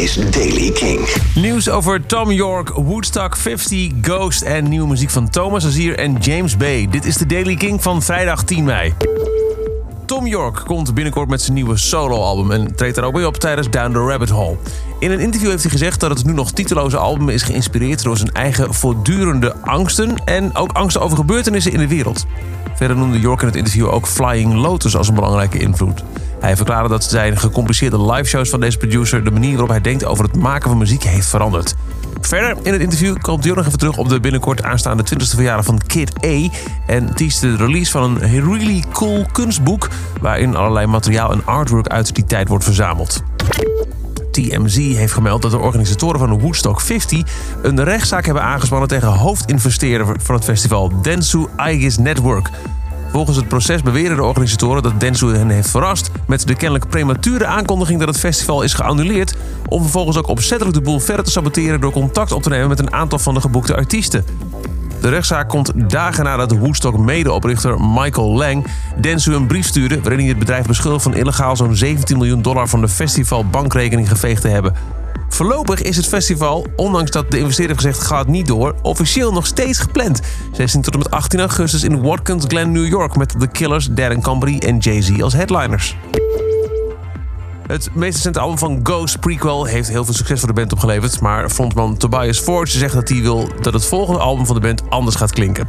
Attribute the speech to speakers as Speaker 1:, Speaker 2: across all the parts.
Speaker 1: is Daily King.
Speaker 2: Nieuws over Tom York, Woodstock 50, Ghost en nieuwe muziek van Thomas Azier en James Bay. Dit is de Daily King van vrijdag 10 mei. Tom York komt binnenkort met zijn nieuwe soloalbum en treedt daar ook bij op tijdens Down the Rabbit Hole. In een interview heeft hij gezegd dat het nu nog titeloze album is geïnspireerd door zijn eigen voortdurende angsten en ook angsten over gebeurtenissen in de wereld. Verder noemde York in het interview ook Flying Lotus als een belangrijke invloed. Hij verklaarde dat zijn gecompliceerde liveshows van deze producer de manier waarop hij denkt over het maken van muziek heeft veranderd. Verder in het interview komt Jorg even terug op de binnenkort aanstaande 20e verjaardag van Kid A. En teast de release van een really cool kunstboek. waarin allerlei materiaal en artwork uit die tijd wordt verzameld. TMZ heeft gemeld dat de organisatoren van Woodstock 50 een rechtszaak hebben aangespannen tegen hoofdinvesteerder van het festival, Densu Aegis Network. Volgens het proces beweren de organisatoren dat Densu hen heeft verrast met de kennelijk premature aankondiging dat het festival is geannuleerd, om vervolgens ook opzettelijk de boel verder te saboteren door contact op te nemen met een aantal van de geboekte artiesten. De rechtszaak komt dagen nadat de Woodstock medeoprichter Michael Lang Densu een brief stuurde waarin hij het bedrijf beschuldigt van illegaal zo'n 17 miljoen dollar van de festivalbankrekening geveegd te hebben. Voorlopig is het festival, ondanks dat de investeerder gezegd gaat niet door, officieel nog steeds gepland. 16 tot en met 18 augustus in Watkins Glen, New York met The Killers, Darren Company en Jay-Z als headliners. Het meest recente album van Ghost Prequel heeft heel veel succes voor de band opgeleverd. Maar frontman Tobias Forge zegt dat hij wil dat het volgende album van de band anders gaat klinken.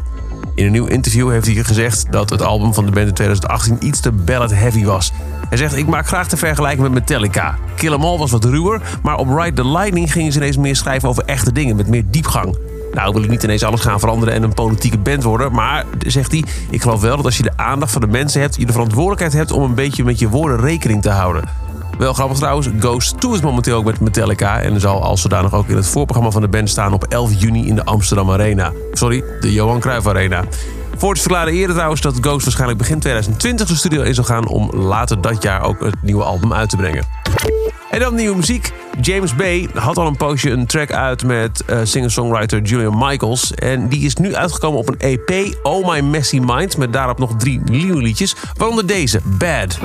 Speaker 2: In een nieuw interview heeft hij gezegd dat het album van de band in 2018 iets te ballad heavy was. Hij zegt: Ik maak graag de vergelijking met Metallica. Kill 'Em All was wat ruwer, maar op Ride the Lightning gingen ze ineens meer schrijven over echte dingen met meer diepgang. Nou wil ik niet ineens alles gaan veranderen en een politieke band worden. Maar, zegt hij, ik geloof wel dat als je de aandacht van de mensen hebt... je de verantwoordelijkheid hebt om een beetje met je woorden rekening te houden. Wel grappig trouwens, Ghost toert momenteel ook met Metallica... en zal als zodanig ook in het voorprogramma van de band staan op 11 juni in de Amsterdam Arena. Sorry, de Johan Cruijff Arena. Voorts verklaarde eerder trouwens dat Ghost waarschijnlijk begin 2020 de studio in zal gaan... om later dat jaar ook het nieuwe album uit te brengen. En dan nieuwe muziek. James Bay had al een poosje een track uit met uh, singer-songwriter Julian Michaels. En die is nu uitgekomen op een EP, Oh My Messy Mind... met daarop nog drie nieuwe liedjes, waaronder deze, Bad.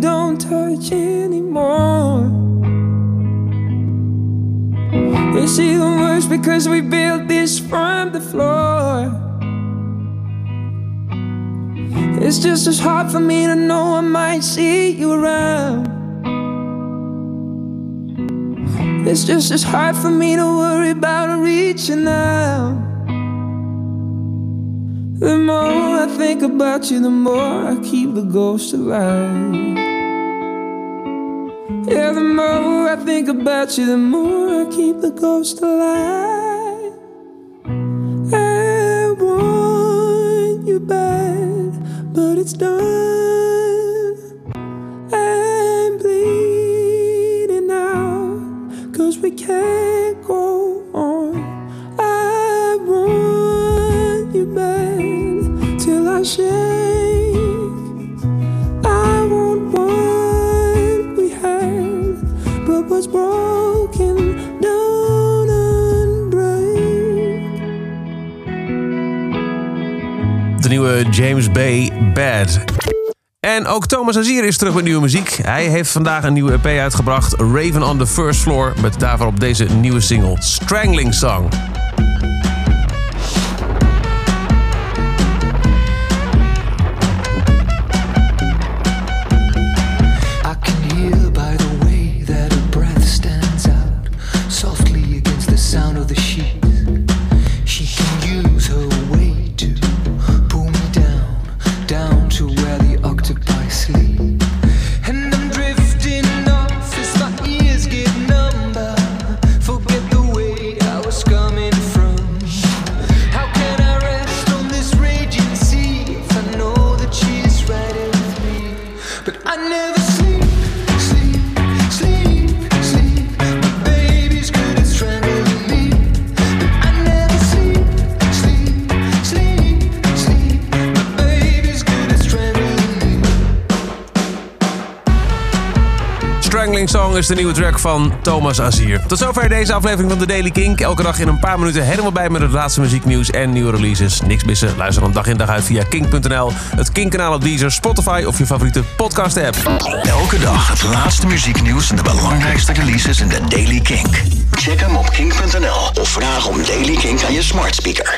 Speaker 3: Don't touch anymore. It's even worse because we built this from the floor. It's just as hard for me to know I might see you around. It's just as hard for me to worry about reaching out. The more I think about you, the more I keep the ghost alive. Yeah, the more I think about you, the more I keep the ghost alive. I want you bad, but it's done.
Speaker 2: De nieuwe James Bay, Bad. En ook Thomas Azier is terug met nieuwe muziek. Hij heeft vandaag een nieuwe EP uitgebracht, Raven on the First Floor... met daarvoor op deze nieuwe single, Strangling Song.
Speaker 4: I never sleep.
Speaker 2: Song is de nieuwe track van Thomas Azier. Tot zover deze aflevering van The Daily Kink. Elke dag in een paar minuten helemaal bij met het laatste muzieknieuws en nieuwe releases. Niks missen. Luister dan dag in dag uit via kink.nl, het Kink-kanaal op Deezer, Spotify of je favoriete podcast-app.
Speaker 1: Elke dag het laatste muzieknieuws en de belangrijkste releases in de Daily Kink. Check hem op kink.nl of vraag om Daily Kink aan je smart speaker.